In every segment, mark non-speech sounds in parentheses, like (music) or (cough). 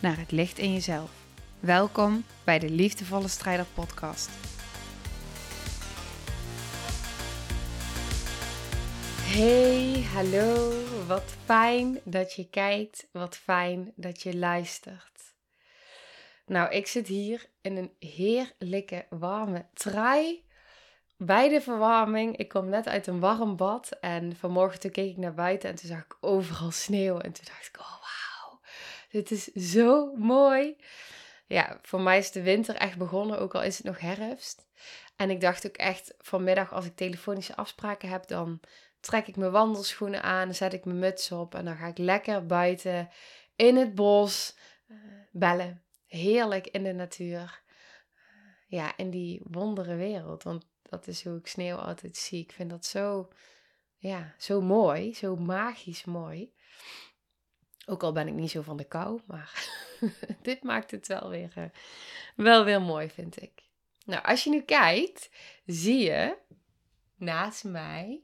naar het licht in jezelf. Welkom bij de Liefdevolle Strijder Podcast. Hey, hallo. Wat fijn dat je kijkt. Wat fijn dat je luistert. Nou, ik zit hier in een heerlijke warme trui. Bij de verwarming. Ik kom net uit een warm bad. En vanmorgen toen keek ik naar buiten en toen zag ik overal sneeuw. En toen dacht ik, oh dit is zo mooi. Ja, voor mij is de winter echt begonnen, ook al is het nog herfst. En ik dacht ook echt vanmiddag als ik telefonische afspraken heb, dan trek ik mijn wandelschoenen aan, zet ik mijn muts op en dan ga ik lekker buiten in het bos uh, bellen. Heerlijk in de natuur. Uh, ja, in die wondere wereld. Want dat is hoe ik sneeuw altijd zie. Ik vind dat zo, ja, zo mooi, zo magisch mooi. Ook al ben ik niet zo van de kou, maar (laughs) dit maakt het wel weer, uh, wel weer mooi, vind ik. Nou, als je nu kijkt, zie je naast mij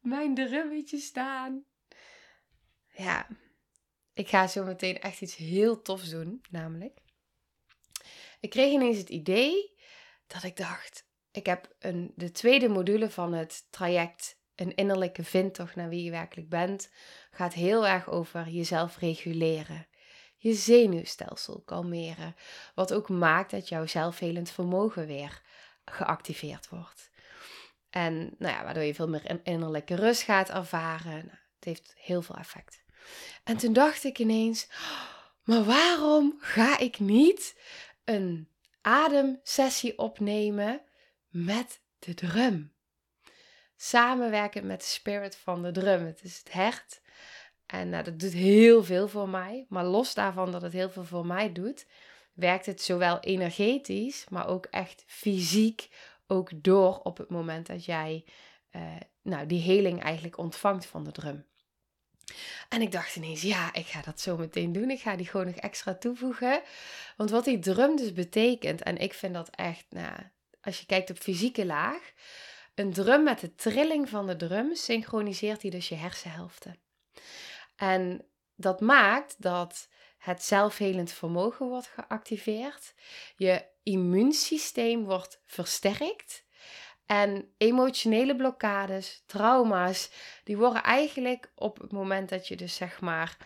mijn drummetje staan. Ja, ik ga zo meteen echt iets heel tofs doen, namelijk. Ik kreeg ineens het idee dat ik dacht, ik heb een, de tweede module van het traject Een innerlijke vindtocht naar wie je werkelijk bent, gaat heel erg over jezelf reguleren. Je zenuwstelsel kalmeren, wat ook maakt dat jouw zelfhelend vermogen weer geactiveerd wordt. En nou ja, waardoor je veel meer innerlijke rust gaat ervaren. Nou, het heeft heel veel effect. En toen dacht ik ineens, maar waarom ga ik niet een ademsessie opnemen met de drum? Samenwerken met de spirit van de drum. Het is het hert. En nou, dat doet heel veel voor mij. Maar los daarvan dat het heel veel voor mij doet, werkt het zowel energetisch, maar ook echt fysiek ook door op het moment dat jij uh, nou, die heling eigenlijk ontvangt van de drum. En ik dacht ineens, ja, ik ga dat zo meteen doen. Ik ga die gewoon nog extra toevoegen. Want wat die drum dus betekent, en ik vind dat echt, nou, als je kijkt op fysieke laag, een drum met de trilling van de drum synchroniseert die dus je hersenhelften. En dat maakt dat het zelfhelend vermogen wordt geactiveerd, je immuunsysteem wordt versterkt en emotionele blokkades, trauma's, die worden eigenlijk op het moment dat je dus zeg maar,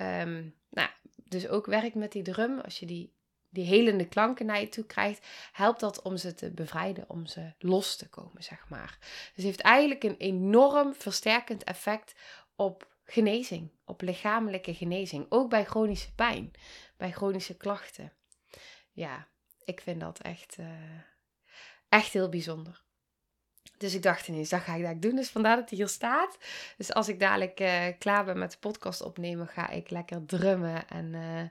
um, nou, dus ook werkt met die drum, als je die, die helende klanken naar je toe krijgt, helpt dat om ze te bevrijden, om ze los te komen, zeg maar. Dus heeft eigenlijk een enorm versterkend effect op genezing, op lichamelijke genezing. Ook bij chronische pijn, bij chronische klachten. Ja, ik vind dat echt, uh, echt heel bijzonder. Dus ik dacht ineens, dat ga ik daar doen. Dus vandaar dat hij hier staat. Dus als ik dadelijk uh, klaar ben met de podcast opnemen, ga ik lekker drummen. En uh,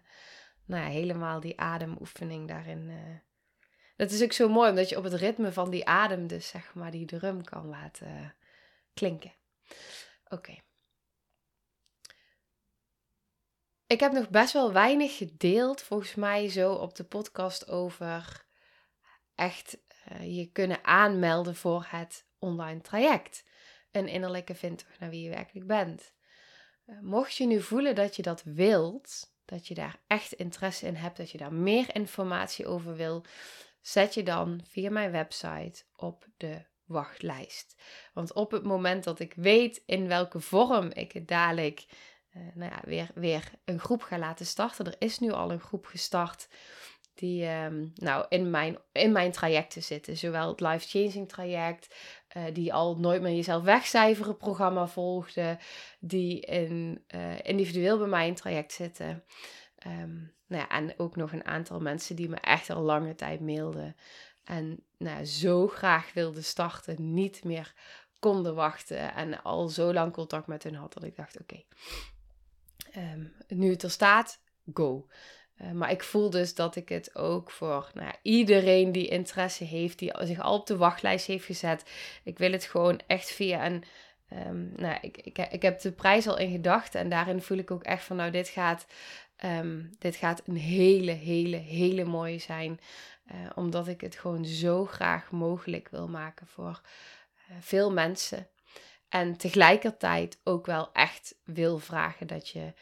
nou ja, helemaal die ademoefening daarin. Dat is ook zo mooi, omdat je op het ritme van die adem dus zeg maar die drum kan laten klinken. Oké. Ik heb nog best wel weinig gedeeld, volgens mij, zo op de podcast over echt uh, je kunnen aanmelden voor het online traject. Een innerlijke vindtocht naar wie je werkelijk bent. Mocht je nu voelen dat je dat wilt, dat je daar echt interesse in hebt, dat je daar meer informatie over wil, zet je dan via mijn website op de wachtlijst. Want op het moment dat ik weet in welke vorm ik het dadelijk uh, nou ja, weer, weer een groep ga laten starten. Er is nu al een groep gestart die um, nou, in, mijn, in mijn trajecten zitten. Zowel het Life Changing traject, uh, die al nooit meer jezelf wegcijferen programma volgde, die in, uh, individueel bij mij in traject zitten. Um, nou ja, en ook nog een aantal mensen die me echt al lange tijd mailden. En nou, zo graag wilden starten, niet meer konden wachten en al zo lang contact met hun had dat ik dacht: oké, Um, nu het er staat, go. Eh, maar ik voel dus dat ik het ook voor nou iedereen die interesse heeft, die zich al op de wachtlijst heeft gezet. Ik wil het gewoon echt via een. Um, nou, ik, ik, ik heb de prijs al in gedachten en daarin voel ik ook echt van, nou, dit gaat, um, dit gaat een hele, hele, hele mooie zijn. Uh, omdat ik het gewoon zo graag mogelijk wil maken voor uh, veel mensen. En tegelijkertijd ook wel echt wil vragen dat je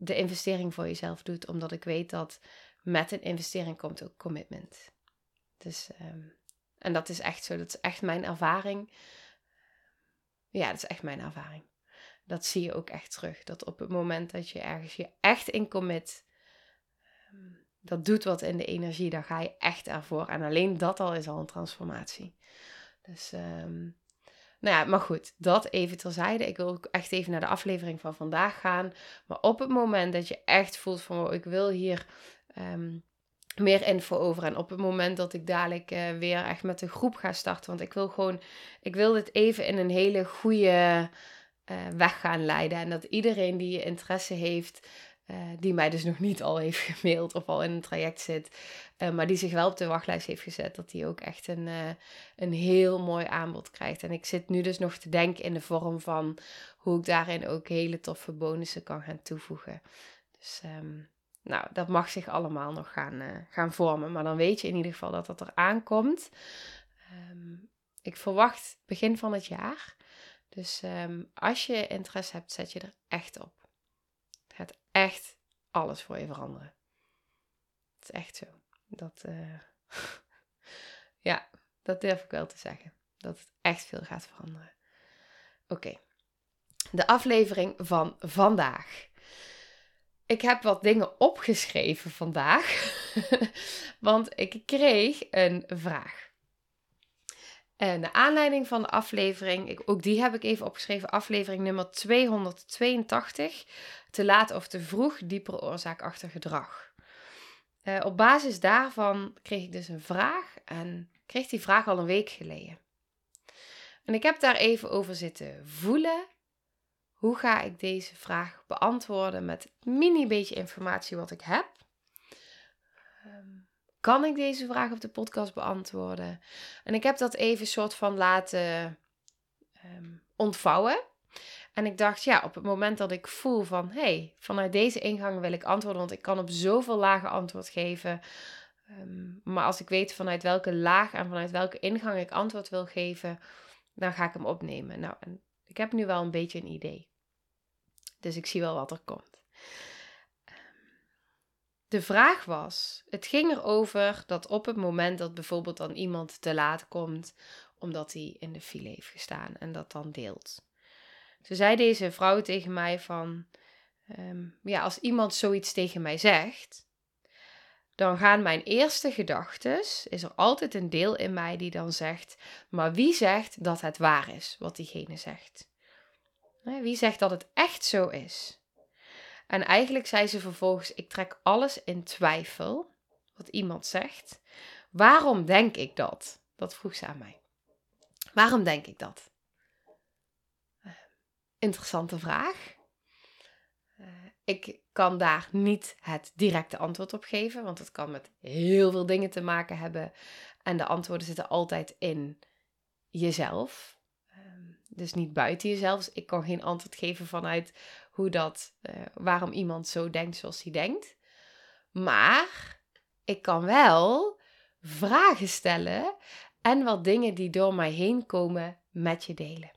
de investering voor jezelf doet, omdat ik weet dat met een investering komt ook commitment. Dus, um, en dat is echt zo, dat is echt mijn ervaring. Ja, dat is echt mijn ervaring. Dat zie je ook echt terug. Dat op het moment dat je ergens je echt in commit, um, dat doet wat in de energie, dan ga je echt ervoor. En alleen dat al is al een transformatie. Dus um, nou ja, maar goed, dat even terzijde. Ik wil ook echt even naar de aflevering van vandaag gaan. Maar op het moment dat je echt voelt van, oh, ik wil hier um, meer info over. En op het moment dat ik dadelijk uh, weer echt met de groep ga starten. Want ik wil gewoon, ik wil dit even in een hele goede uh, weg gaan leiden. En dat iedereen die interesse heeft, uh, die mij dus (laughs) nog niet al heeft gemaild of al in een traject zit, uh, maar die zich wel op de wachtlijst heeft gezet, dat die ook echt een, uh, een heel mooi aanbod krijgt. En ik zit nu dus nog te denken in de vorm van hoe ik daarin ook hele toffe bonussen kan gaan toevoegen. Dus um, nou, dat mag zich allemaal nog gaan, gaan vormen. Maar dan weet je in ieder geval dat dat er aankomt. Um, ik verwacht begin van het jaar. Dus um, als je interesse hebt, zet je er echt op gaat echt alles voor je veranderen. Het is echt zo. Dat, uh, (laughs) ja, dat durf ik wel te zeggen. Dat het echt veel gaat veranderen. Oké, de aflevering van vandaag. Ik heb wat dingen opgeschreven vandaag, (laughs) want ik kreeg een vraag. En de aanleiding van de aflevering, ook die heb ik even opgeschreven, aflevering nummer 282. Te laat of te vroeg, diepere oorzaak achter gedrag. Uh, op basis daarvan kreeg ik dus een vraag en kreeg die vraag al een week geleden. En ik heb daar even over zitten voelen. Hoe ga ik deze vraag beantwoorden met het mini beetje informatie wat ik heb? Um, kan ik deze vraag op de podcast beantwoorden? En ik heb dat even soort van laten um, ontvouwen. En ik dacht, ja, op het moment dat ik voel van, hé, hey, vanuit deze ingang wil ik antwoorden, want ik kan op zoveel lagen antwoord geven. Um, maar als ik weet vanuit welke laag en vanuit welke ingang ik antwoord wil geven, dan ga ik hem opnemen. Nou, en ik heb nu wel een beetje een idee. Dus ik zie wel wat er komt. De vraag was, het ging erover dat op het moment dat bijvoorbeeld dan iemand te laat komt, omdat hij in de file heeft gestaan en dat dan deelt. Toen zei deze vrouw tegen mij van, um, ja, als iemand zoiets tegen mij zegt, dan gaan mijn eerste gedachten, is er altijd een deel in mij die dan zegt, maar wie zegt dat het waar is wat diegene zegt? Wie zegt dat het echt zo is? En eigenlijk zei ze vervolgens: Ik trek alles in twijfel wat iemand zegt. Waarom denk ik dat? Dat vroeg ze aan mij. Waarom denk ik dat? Uh, interessante vraag. Uh, ik kan daar niet het directe antwoord op geven, want het kan met heel veel dingen te maken hebben. En de antwoorden zitten altijd in jezelf. Uh, dus niet buiten jezelf. Dus ik kan geen antwoord geven vanuit hoe dat, uh, waarom iemand zo denkt zoals hij denkt. Maar ik kan wel vragen stellen en wat dingen die door mij heen komen met je delen.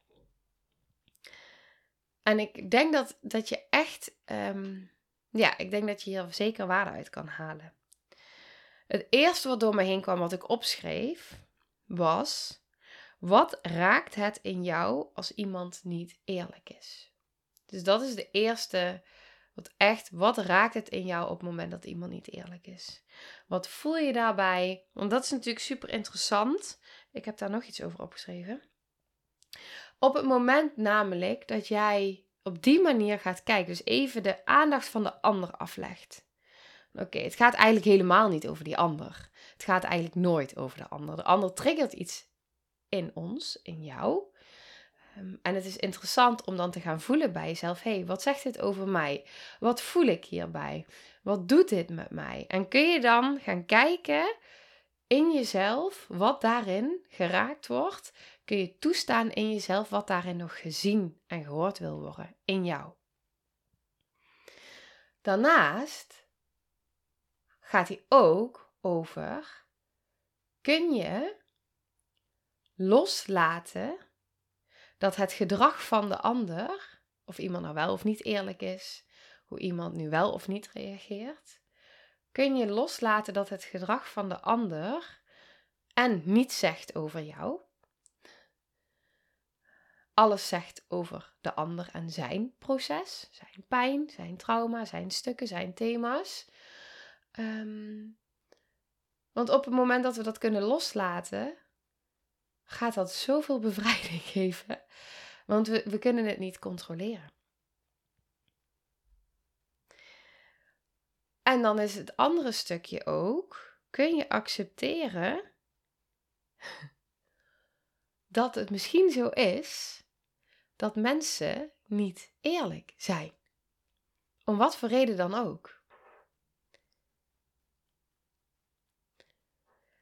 En ik denk dat, dat je echt, um, ja, ik denk dat je hier zeker waarde uit kan halen. Het eerste wat door me heen kwam, wat ik opschreef, was: wat raakt het in jou als iemand niet eerlijk is? Dus dat is de eerste, wat echt, wat raakt het in jou op het moment dat iemand niet eerlijk is? Wat voel je daarbij? Want dat is natuurlijk super interessant. Ik heb daar nog iets over opgeschreven. Op het moment namelijk dat jij op die manier gaat kijken, dus even de aandacht van de ander aflegt. Oké, het gaat eigenlijk helemaal niet over die ander. Het gaat eigenlijk nooit over de ander. De ander triggert iets in ons, in jou. Ehm, en het is interessant om dan te gaan voelen bij jezelf: hé, hey, wat zegt dit over mij? Wat voel ik hierbij? Wat doet dit met mij? En kun je dan gaan kijken in jezelf wat daarin geraakt wordt? Kun je toestaan in jezelf wat daarin nog gezien en gehoord wil worden in jou? Daarnaast gaat hij ook over: kun je loslaten dat het gedrag van de ander, of iemand nou wel of niet eerlijk is, hoe iemand nu wel of niet reageert, kun je loslaten dat het gedrag van de ander en niets zegt over jou. Alles zegt over de ander en zijn proces, zijn pijn, zijn trauma, zijn stukken, zijn thema's. Ehm, want op het moment dat we dat kunnen loslaten, gaat dat zoveel (laughs) bevrijding geven. Want we, we kunnen het niet controleren. En dan is het andere stukje ook, kun je accepteren (laughs) dat het misschien zo is dat mensen niet eerlijk zijn. Om wat voor reden dan ook.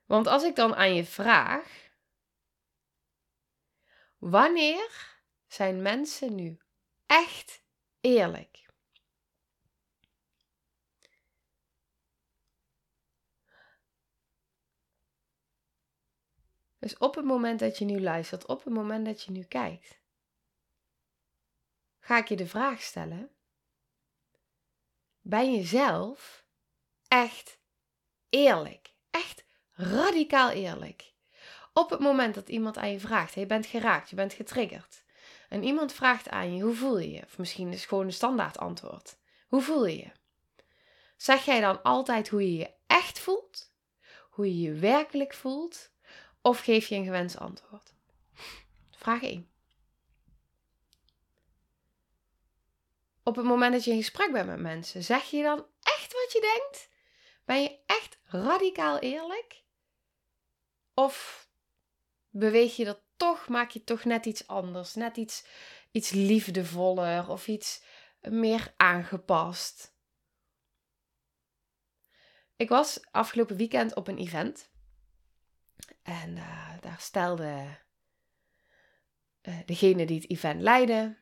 Want als ik dan aan je vraag, wanneer zijn mensen nu echt eerlijk? Dus op het moment dat je nu luistert, op het moment dat je nu kijkt, ga ik je de vraag stellen: ben je zelf echt eerlijk? Echt radicaal eerlijk. Op het moment dat iemand aan je vraagt, je bent geraakt, je bent getriggerd. En iemand vraagt aan je, hoe voel je je? Of misschien is het gewoon een standaard antwoord. Hoe voel je je? Zeg jij dan altijd hoe je je echt voelt? Hoe je je werkelijk voelt? Of geef je een gewenst antwoord? Vraag 1. Op het moment dat je in gesprek bent met mensen, zeg je dan echt wat je denkt? Ben je echt radicaal eerlijk? Of beweeg je dat toch, maak je toch net iets anders, net iets, iets liefdevoller of iets meer aangepast? Ik was afgelopen weekend op een event en uh, daar stelde uh, degene die het event leidde,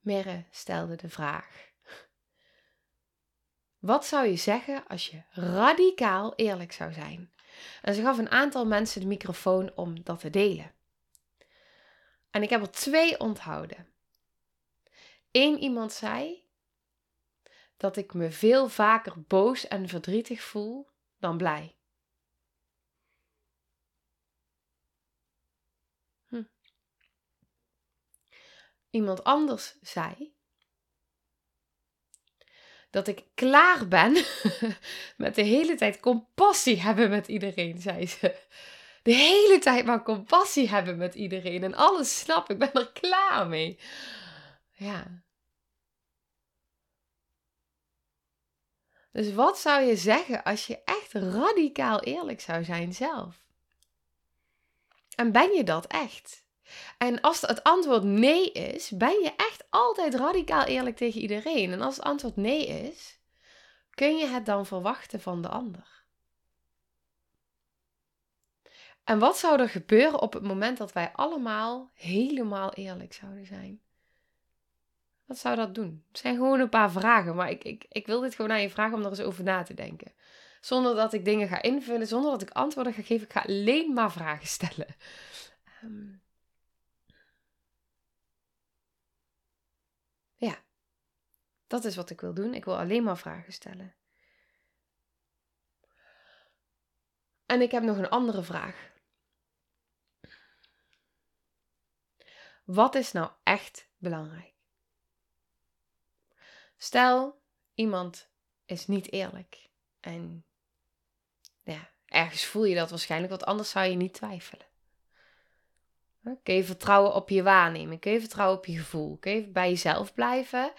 Merre, stelde de vraag. Wat zou je zeggen als je radicaal eerlijk zou zijn? En ze gaf een aantal mensen de microfoon om dat te delen. En ik heb er twee onthouden. Eén iemand zei dat ik me veel vaker boos en verdrietig voel dan blij. iemand anders zei dat ik klaar ben (laughs) met de hele tijd compassie hebben met iedereen, zei ze. De hele tijd maar compassie hebben met iedereen en alles snap, ik ben er klaar mee. Ja. Dus wat zou je zeggen als je echt radicaal eerlijk zou zijn zelf? En ben je dat echt? En als het antwoord nee is, ben je echt altijd radicaal eerlijk tegen iedereen. En als het antwoord nee is, kun je het dan verwachten van de ander? En wat zou er gebeuren op het moment dat wij allemaal helemaal eerlijk zouden zijn? Wat zou dat doen? Het zijn gewoon een paar vragen, maar ik, ik, ik wil dit gewoon aan je vragen om er eens over na te denken. Zonder dat ik dingen ga invullen, zonder dat ik antwoorden ga geven. Ik ga alleen maar vragen stellen. Um, Ja, dat is wat ik wil doen. Ik wil alleen maar vragen stellen. En ik heb nog een andere vraag. Wat is nou echt belangrijk? Stel, iemand is niet eerlijk. En ja, ergens voel je dat waarschijnlijk, want anders zou je niet twijfelen. Kun je vertrouwen op je waarneming? Kun je vertrouwen op je gevoel? Kun je bij jezelf blijven?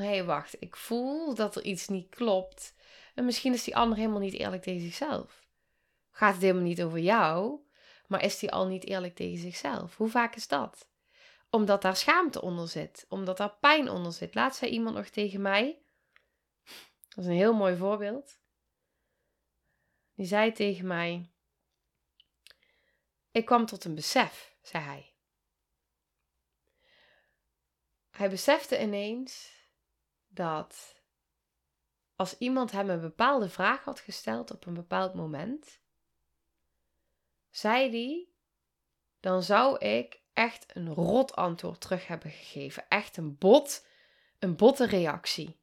Hé, wacht, ik voel dat er iets niet klopt. En misschien is die ander helemaal niet eerlijk tegen zichzelf. Gaat het helemaal niet over jou, maar is die al niet eerlijk tegen zichzelf? Hoe vaak is dat? Omdat daar schaamte onder zit, omdat daar pijn onder zit. Laat zei iemand nog tegen mij: Dat is een heel mooi voorbeeld. Die zei tegen mij: Ik kwam tot een besef, zei hij. Hij besefte ineens dat als iemand hem een bepaalde vraag had gesteld op een bepaald moment, zei hij, dan zou ik echt een rot antwoord terug hebben gegeven. Echt een bot, een botte reactie.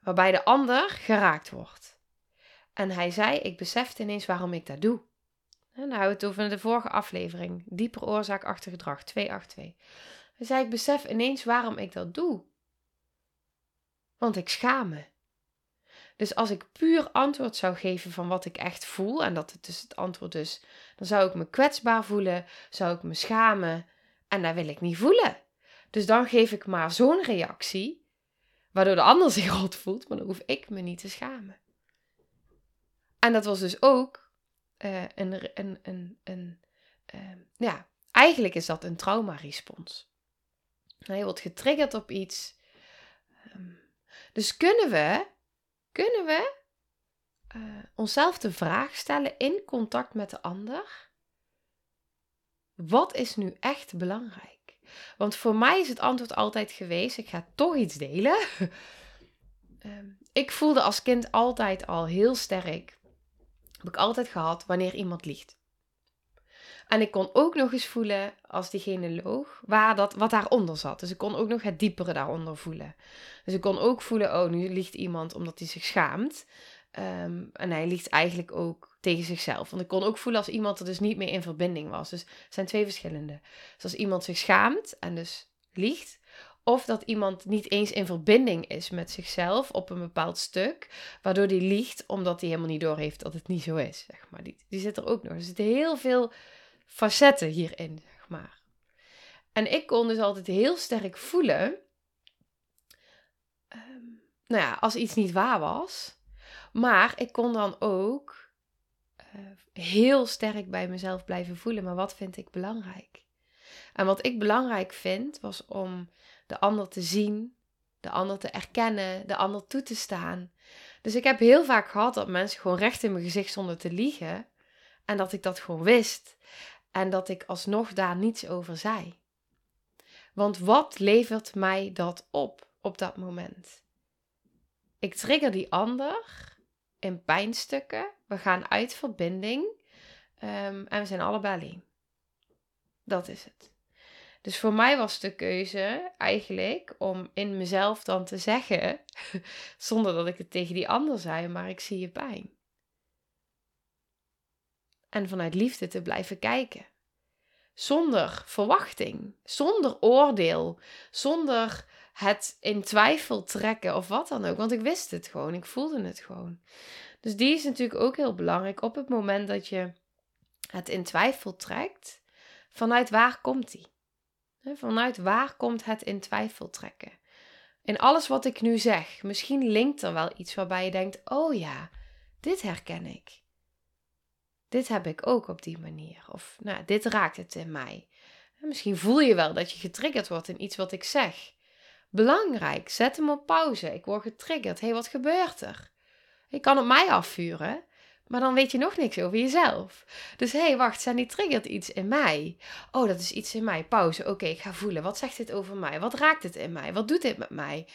Waarbij de ander geraakt wordt. En hij zei, ik besefte ineens waarom ik dat doe. En dan we het over de vorige aflevering. Dieper oorzaak achter gedrag, 282. Hij zei, ik besef ineens waarom ik dat doe. Want ik schaam me. Dus als ik puur antwoord zou geven van wat ik echt voel, en dat het dus het antwoord dus, dan zou ik me kwetsbaar voelen, zou ik me schamen, en dat wil ik niet voelen. Dus dan geef ik maar zo'n reactie, waardoor de ander (laughs) zich rot voelt, maar dan hoef ik me niet te schamen. En dat was dus ook uh, een, een, een, uh, ja, eigenlijk is dat een traumarespons. Je wordt getriggerd op iets. Um, dus kunnen we kunnen we uh, onszelf de vraag stellen in contact met de ander: wat is nu echt belangrijk? Want voor mij is het antwoord altijd geweest: ik ga toch iets delen. (laughs) Ehm, ik voelde als kind altijd al heel sterk, heb ik altijd gehad, wanneer iemand liegt. En ik kon ook nog eens voelen, als diegene loog, waar dat, wat daaronder zat. Dus ik kon ook nog het diepere daaronder voelen. Dus ik kon ook voelen, oh, nu liegt iemand omdat hij zich schaamt. Ehm, en hij liegt eigenlijk ook tegen zichzelf. Want ik kon ook voelen als iemand er dus niet meer in verbinding was. Dus er zijn twee verschillende. Dus als iemand zich schaamt en dus liegt, of dat iemand niet eens in verbinding is met zichzelf op een bepaald stuk, waardoor die liegt omdat hij helemaal niet doorheeft dat het niet zo is. Zeg maar. die, die zit er ook nog. Er zitten heel veel facetten hierin, zeg maar. En ik kon dus altijd heel sterk voelen, ehm, nou ja, als iets niet waar was. Maar ik kon dan ook uh, heel sterk bij mezelf blijven voelen, maar wat vind ik belangrijk? En wat ik belangrijk vind, was om de ander te zien, de ander te erkennen, de ander toe te staan. Dus ik heb heel vaak gehad dat mensen gewoon recht in mijn gezicht stonden te liegen. En dat ik dat gewoon wist. En dat ik alsnog daar niets over zei. Want wat levert mij dat op op dat moment? Ik trigger die ander in pijnstukken. We gaan uit verbinding. Um, en we zijn allebei alleen. Dat is het. Dus voor mij was de keuze eigenlijk om in mezelf dan te zeggen, (laughs) zonder dat ik het tegen die ander zei, maar ik zie je pijn. En vanuit liefde te blijven kijken. Zonder verwachting, zonder oordeel, zonder het in twijfel trekken of wat dan ook. Want ik wist het gewoon, ik voelde het gewoon. Dus die is natuurlijk ook heel belangrijk op het moment dat je het in twijfel trekt. Vanuit waar komt die? Vanuit waar komt het in twijfel trekken? In alles wat ik nu zeg, misschien linkt er wel iets waarbij je denkt: oh ja, dit herken ik. Dit heb ik ook op die manier. Of nou, dit raakt het in mij. Misschien voel je wel dat je getriggerd wordt in iets wat ik zeg. Belangrijk, zet hem op pauze. Ik word getriggerd. Hé, hey, wat gebeurt er? Ik kan op mij afvuren, maar dan weet je nog niks over jezelf. Dus hé, hey, wacht, Sandy triggert iets in mij. Oh, dat is iets in mij. Pauze. Oké, ik ga voelen. Wat zegt dit over mij? Wat raakt het in mij? Wat doet dit met mij?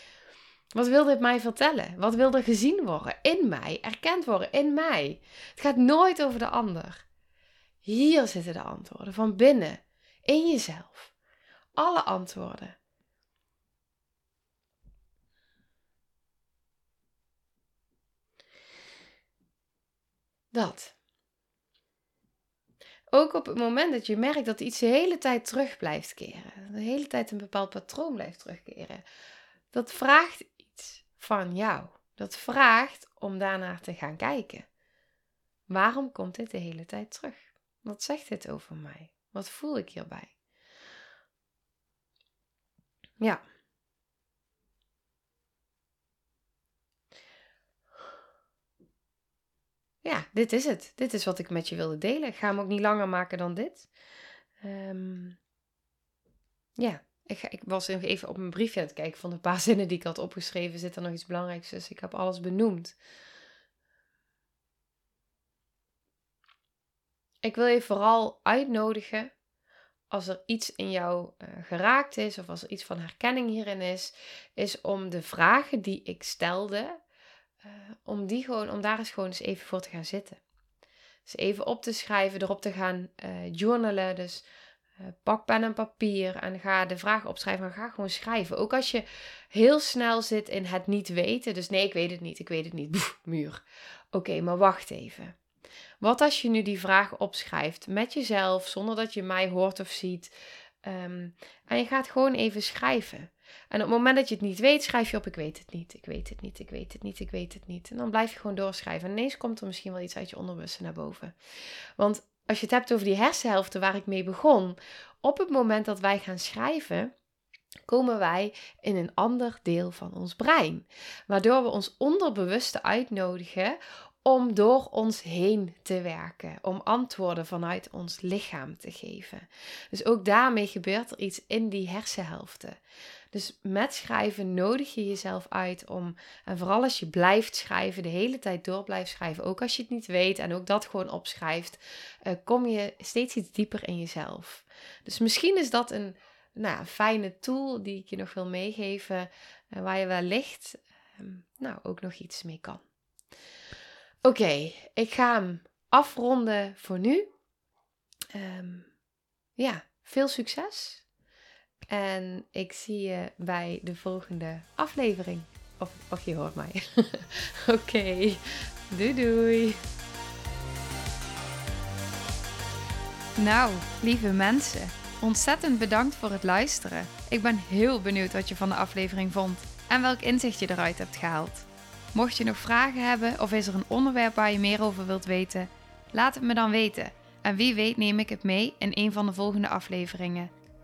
Wat wil dit mij vertellen? Wat wil er gezien worden in mij, erkend worden in mij? Het gaat nooit over de ander. Hier zitten de antwoorden van binnen, in jezelf. Alle antwoorden. Dat. Ook op het moment dat je merkt dat iets de hele tijd terug blijft keren, de hele tijd een bepaald patroon blijft terugkeren, dat vraagt van jou. Dat vraagt om daarnaar te gaan kijken. Waarom komt dit de hele tijd terug? Wat zegt dit over mij? Wat voel ik hierbij? Ja. Ja, dit is het. Dit is wat ik met je wilde delen. Ik ga hem ook niet langer maken dan dit. Um, ja, ik, ik was even op mijn briefje aan het kijken van de paar (laughs) zinnen die ik had opgeschreven. Zit er nog iets belangrijks? Dus ik heb alles benoemd. Ik wil je vooral uitnodigen als er iets in jou uh, geraakt is of als er iets van herkenning hierin is, is om de vragen die ik stelde, uh, om die gewoon, om daar eens gewoon eens even voor te gaan zitten. Dus even op te schrijven, erop te gaan uh, journalen. Dus pak pen en papier en ga de vragen opschrijven en ga gewoon schrijven. Ook als je heel snel zit in het niet weten. Dus nee, ik weet het niet, ik weet het niet. Boef, muur. Oké, maar wacht even. Wat als je nu die vraag opschrijft met jezelf, zonder dat je mij hoort of ziet. Um, en je gaat gewoon even schrijven. En op het moment dat je het niet weet, schrijf je op: Ik weet het niet, ik weet het niet, ik weet het niet, ik weet het niet. En dan blijf je gewoon doorschrijven. En ineens komt er misschien wel iets uit je onderbewuste naar boven. Want als je het hebt over die hersenhelften waar ik mee begon, op het moment dat wij gaan schrijven, komen wij in een ander deel van ons brein. Waardoor we ons onderbewuste uitnodigen om door ons heen te werken, om antwoorden vanuit ons lichaam te geven. Dus ook daarmee gebeurt er iets in die hersenhelften. Dus met schrijven nodig je jezelf uit om, en vooral als je blijft schrijven, de hele tijd door blijft schrijven, ook als je het niet weet en ook dat gewoon opschrijft, uh, kom je steeds iets dieper in jezelf. Dus misschien is dat een nou, fijne tool die ik je nog wil meegeven, uh, waar je wellicht uh, nou, ook nog iets mee kan. Oké, ik ga hem afronden voor nu. Um, ja, veel succes. En ik zie je bij de volgende aflevering. Of, of je hoort mij. (laughs) Oké, doei doei. Nou, lieve mensen, ontzettend bedankt voor het luisteren. Ik ben heel benieuwd wat je van de aflevering vond en welk inzicht je eruit hebt gehaald. Mocht je nog vragen hebben of is er een onderwerp waar je meer over wilt weten, laat het me dan weten. En wie weet neem ik het mee in een van de volgende afleveringen.